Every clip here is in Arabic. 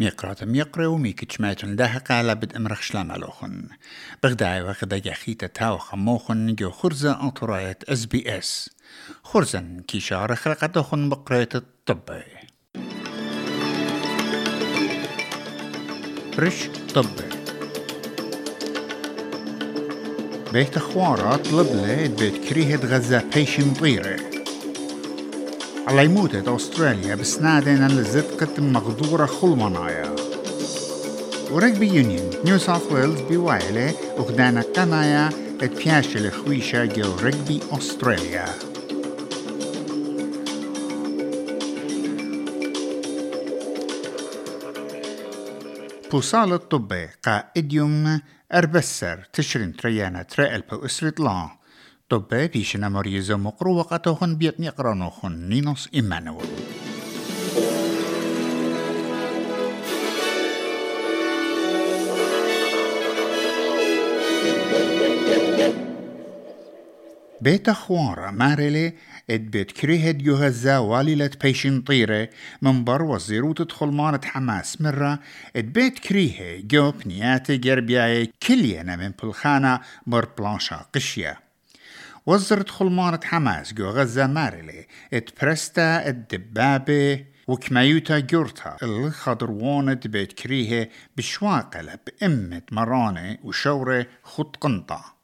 ميقرات ميقرا وميكتش ماتن لها قالة بد أمرخ شلام علوخن بغداي وغدا جاخيتا تاو خموخن جو خرزة انطراية اس بي اس خرزن كيشار خلقتوخن بقراية الطبي رش طبي. بيت خوارات لي بيت كريهة غزة بيشن طيره على يموتت أستراليا بسنادين لزدقة مغدورة خلمنايا ورجبي يونيون نيو ساوث ويلز بوايلة وخدانا قنايا اتبياش الخويشة جو رجبي أستراليا. بوصال الطبي قا إديوم أربسر تشرين تريانا ترائل بو أسرت لأن. طبه پیشنا مریض مقرو وقتاخن بیت نقرانوخن نینوس ایمانوال بيت خوارة مارلي اد بيت كريهد يهزا واليلة بيشن طيرة من بر وزيرو تدخل مانت حماس مرة اد بيت كريهة جو بنياتي جربياي كلينا من بلخانة بر بلانشا قشية. وزرت خلمانة حماس جو غزة مارلي اتبرستا الدبابة وكمايوتا جورتا. الخضروانة بيت كريهة بشواقلة بأمة مرانة وشورة خط قنطة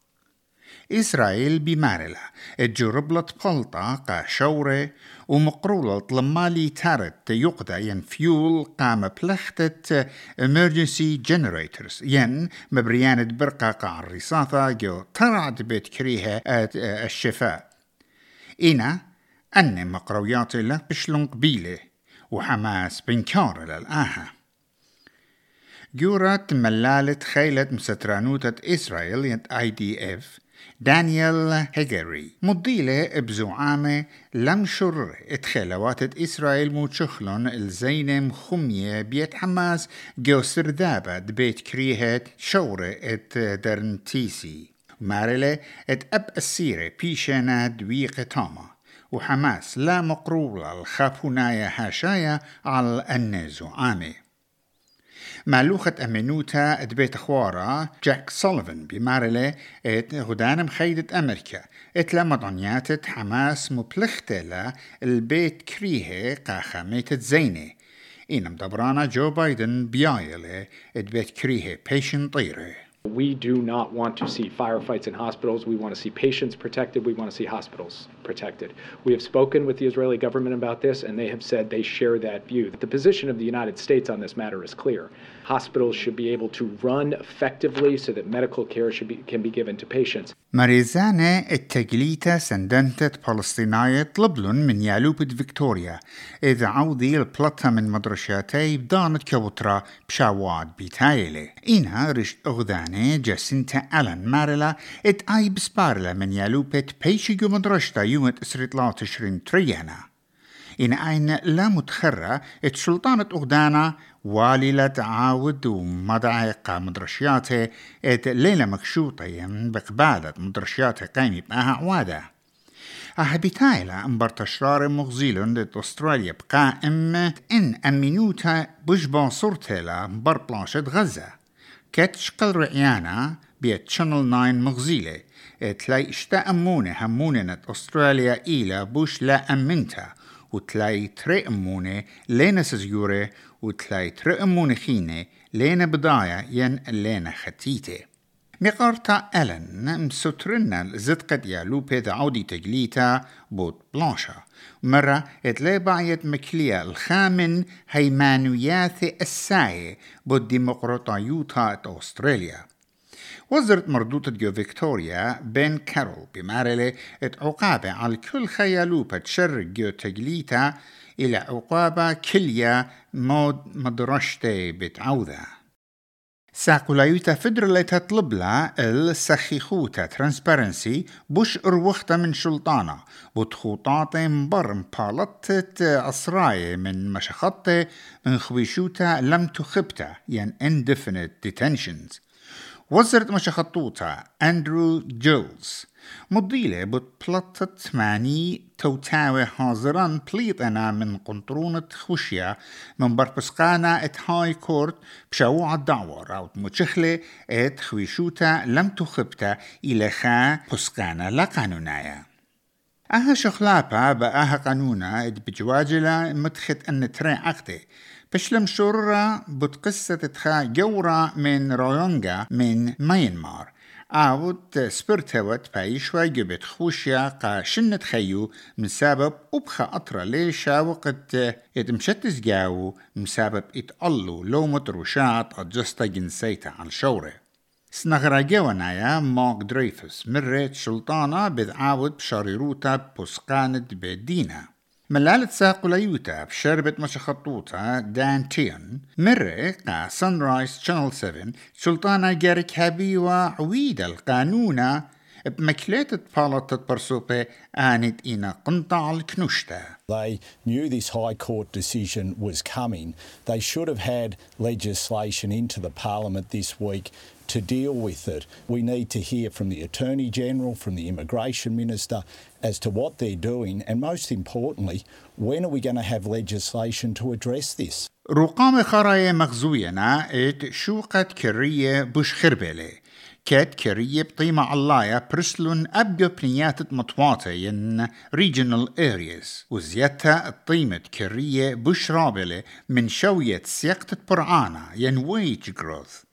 إسرائيل بمارلة. الجربلة بلطة قا شورة ومقرولة لمالي تارت يقدا ين فيول قام بلختة emergency generators. ين مبريانة برقة قا الرصاثة جو ترعد بيت كريها الشفاء. إنا أن مقرويات له بشلون قبيلة وحماس بنكار للآها. جورات ملالة خيلة مسترانوتة إسرائيل اي دي اف دانيال هيجري. مضيلة بزعامة لم شر اتخلوات إسرائيل موتشخلون الزينم خمية بيت حماس جو سردابة بيت كريهت شورة ات درنتيسي. مارلة ات أب السيرة بيشانا دويق تاما وحماس لا مقرولة الخافونايا هاشايا على النزو عامي مالوخة أمنوتا ات بيت خوارا جاك سوليفان بمارلة إت غدان مخيدة أمريكا. إت لمضانيات حماس مبلختة البيت كريهة قاخة ميتت زينة. إنم دبرانا جو بايدن بيايلة ات بيت كريهة بيشن طيرة. We do not want to see firefights in hospitals. We want to see patients protected. We want to see hospitals protected. We have spoken with the Israeli government about this, and they have said they share that view. The position of the United States on this matter is clear. Hospitals should be able to run effectively so that medical care should be, can be given to patients. مريزانة التقليتا سندنتة فلسطينية طلبلن من يالوبة فيكتوريا إذا عوضي البلطة من مدرشاتي بدانت كوترا بشاواد بيتايلي إنها رشت أغدانة ألان مارلا ات آي بسبارلا من يالوبة بيشيجو مدرشتا يومت اسرت لا تشرين تريانا إن أين لا متخرة ات سلطانة أغدانا والي تعاود ومضايقة مدرشياته ات ليلة مكشوطة بقبالة مدرشياته قيمي بأها عوادة أهبتايلا أمبر تشرار مغزيلون دت أستراليا بقائم إن أمينوتا بجبا صورتلا بر بلانشة غزة. كتش قل رعيانا بيت شانل 9 مغزيلة تلاي اشتا أمونة همونة أستراليا إلى بوش لا أمنتا وتلاي تري أمونة لينا سزيورة وتلاي تري أمونة خينة لينا بداية ين لينا ختيتة. مقارتا ألن مسوترنا زدقة يالو بيدا عودي تجليتا بوت بلانشا. مرة اتلي بايت مكليا الخامن هيمانوياث الساي بوت ديمقراطيوتا أستراليا. وزرت مردوطة جو فيكتوريا بين كارول بمارلة ات عقابة على كل خيالوبة شر جو تجليتا إلى عقابة كليا مود مدرشتي بتعوذة ساقولايوتا تطلب لها السخيخوتا ترانسبرنسي بوش اروختا من شلطانة بتخوطات مبر مبالطة أسراي من مشخطة من خويشوتا لم تخبتا ين indefinite detentions. وزرت مش خطوطة أندرو جولز. مضيلة بتبلطت ماني توتاوي حاضران بليطنا من قنطرونة خوشيا. من بربسقانا إت هاي كورت بشوع الدعوة أو متشخلة إت خويشوتا لم تخبتا إلى خا بسقانا لا قانونايا أها شخلابا بأها قانونا إد بجواجلا مدخت أن تري عقدي بشلم شورا بتقصة تخا جورا من رويونغا من ماينمار عاود سبرتوت بايشوا جبت خوشيا قا شنت خيو مسبب وبخا أطرا ليشا وقت يتمشتز جاو مسبب اتقلو لو متروشات أجستا جنسيتا عن شوري سنغرا جوانايا موك دريفس مريت شلطانة بذعاود بشاريروتا بوسقاند بدينا ملالة ساقو ليوتا بشربة مشخطوطة دان تيون مرة قا سان شانل 7 سلطانة جارك هابيوا عويدة القانونة بمكليتة بالطة برسوبة آنت إنا قنطع الكنوشتا They knew this High Court decision was coming. They should have had legislation into the Parliament this week to deal with it. We need to hear from the Attorney General, from the Immigration Minister, as to what they're doing, and most importantly, when are we going to have legislation to address this? رقام خرايا مغزوينا ات شوقت كرية بوش خربلة كات كرية بطيمة علايا برسلون أبقى بنيات مطواطة ين regional areas. وزيادتا الطيمة كرية بوش رابلة من شوية سيقتة برعانا ين wage growth.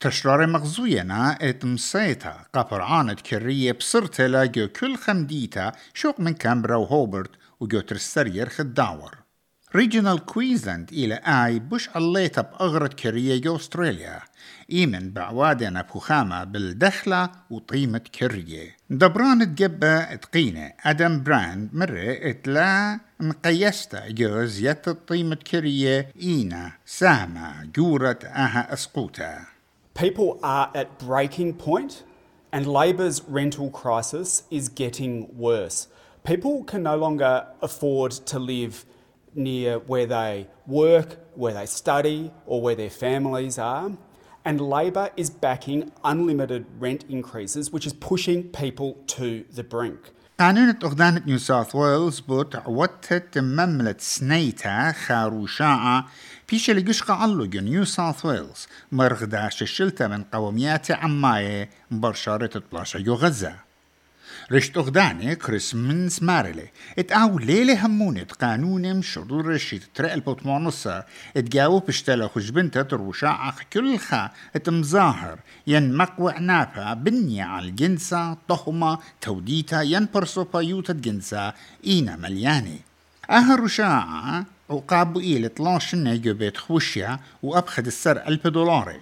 تشرار مغزوينا ات مسيتا قبرعانة كرية بصرت لاجو كل خمديتا شوق من كامبرا وهوبرت وجو ترسرير خداور. ريجنال كويزلاند إلى آي بوش عليتا بأغرد كرية أستراليا. إيمن بعوادنا بخامة بالدخلة وطيمة كرية. دبران تجبأ تقينة. أدم براند مرة إتلا مقيستا جوز يت طيمة كرية. إينا سامة جورة أها أسقوتا People are at breaking point, and Labor's rental crisis is getting worse. People can no longer afford to live near where they work, where they study, or where their families are. And Labor is backing unlimited rent increases, which is pushing people to the brink. قانون أغدانة نيو ساوث ويلز بوت عوتت مملة سنيتا خاروشاعة بيش اللي قشقة علو نيو ساوث ويلز مرغداش الشلتة من قوميات عماية برشارة بلاشة يو غزة رشت أغداني كريس منس مارلي. اتقاو ليلة همونة قانون مشرور رشيد ترق البطمانصة اتقاو بشتلا خش بنتا تروشاع كل خا. اتمظاهر ين مقوع نابا بنية على الجنسة توديتا ين برسوبا يوتا جنسة إينا ملياني. أها رشاعة عقاب إيل 12 نيجو بيت خوشيا وأبخد السر ألف دولاري.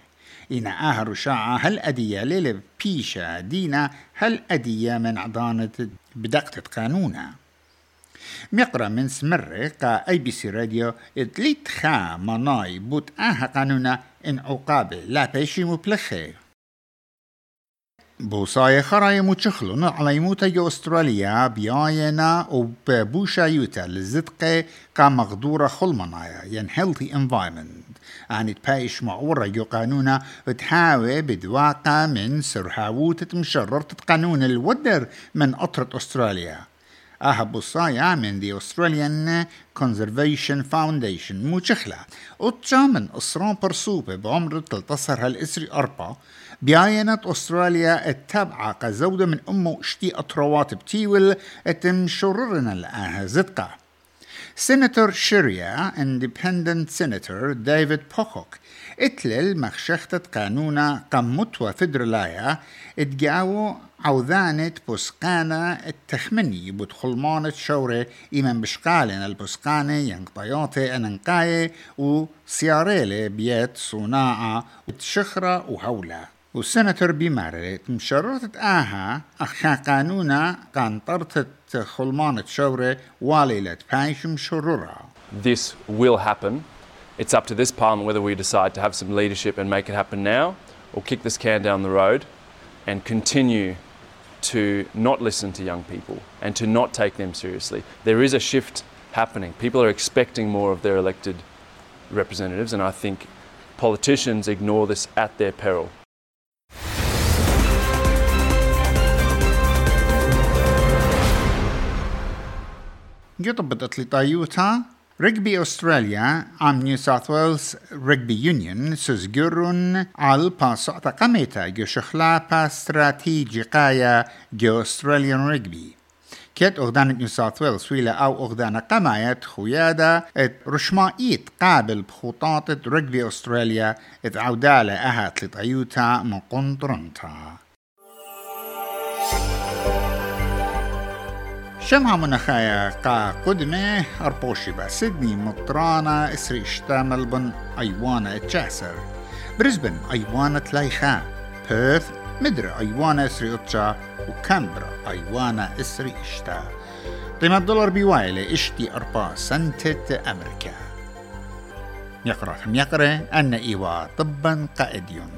إنا آهر شاعة هل أدية ليلة بيشا دينا هل أدية من عضانة بدقة قانونا. مقرأ من سمرة قا أي بي سي راديو اتليت خا مناي بوت آها قانونا إن عقابة لا بيشي مبلخي بوصاية خراي متشخلون على يموتا جو أستراليا بياينا وببوشا يوتا لزدقة قا مغدورة خلمنايا ين healthy environment. عن تبايش معورة جو قانونا تحاوي بدواقع من سرحاووت مشررة قانون الودر من أطرة أستراليا أها بوصايا من دي Australian Conservation Foundation مشخلة أطشا من أسران برسوبة بعمر 13 هالإسري أربعة بياينت أستراليا التابعة كزودة من أمه اشتي أطروات بتيول اتم شررنا زدقة سيناتور شيريا اندبندنت سيناتور ديفيد بوكوك اتلل مخشختة قانونا قمتوا فدرلايا اتجاو عوذانة بسقانة التخمني بدخلمانة شورة إيمان بشقالن البسقانة ينقطياتي أننقاية وسياريلة بيت صناعة وتشخرة وهولة والسناتور بمارت مشرطت آها أخا قانونا كان طرطت خلمانة شورة واليلة بايش مشرورة This will happen. It's up to this parliament whether we decide to have some leadership and make it happen now or kick this can down the road and continue to not listen to young people and to not take them seriously. There is a shift happening. People are expecting more of their elected representatives, and I think politicians ignore this at their peril. قطبت اطلي طايوتا رجبي أستراليا عم نيو ساوث ويلز رجبي يونيون سزجرون على باسعتا قميتا جو شخلا با استراتيجي قايا جو أستراليان رجبي كيت أغدان نيو ساوث ويلز ويلا أو أغدان قمايت إت رشمائيت قابل بخطاطة رجبي أستراليا إت عودالة أهات لطيوتا من شمها منخايا قا قدمة أربوشي با سيدني مطرانا إسري إشتا ملبن أيوانا إتشاسر. بريسبن أيوانا تلايخا بيرث مدر أيوانا إسري أتشا وكامبرا أيوانا إسري إشتا. قيمة الدولار بيوايلة إشتي أربا سنتة أمريكا. يقرأ يقرأ أن إيوا طبا قائديون.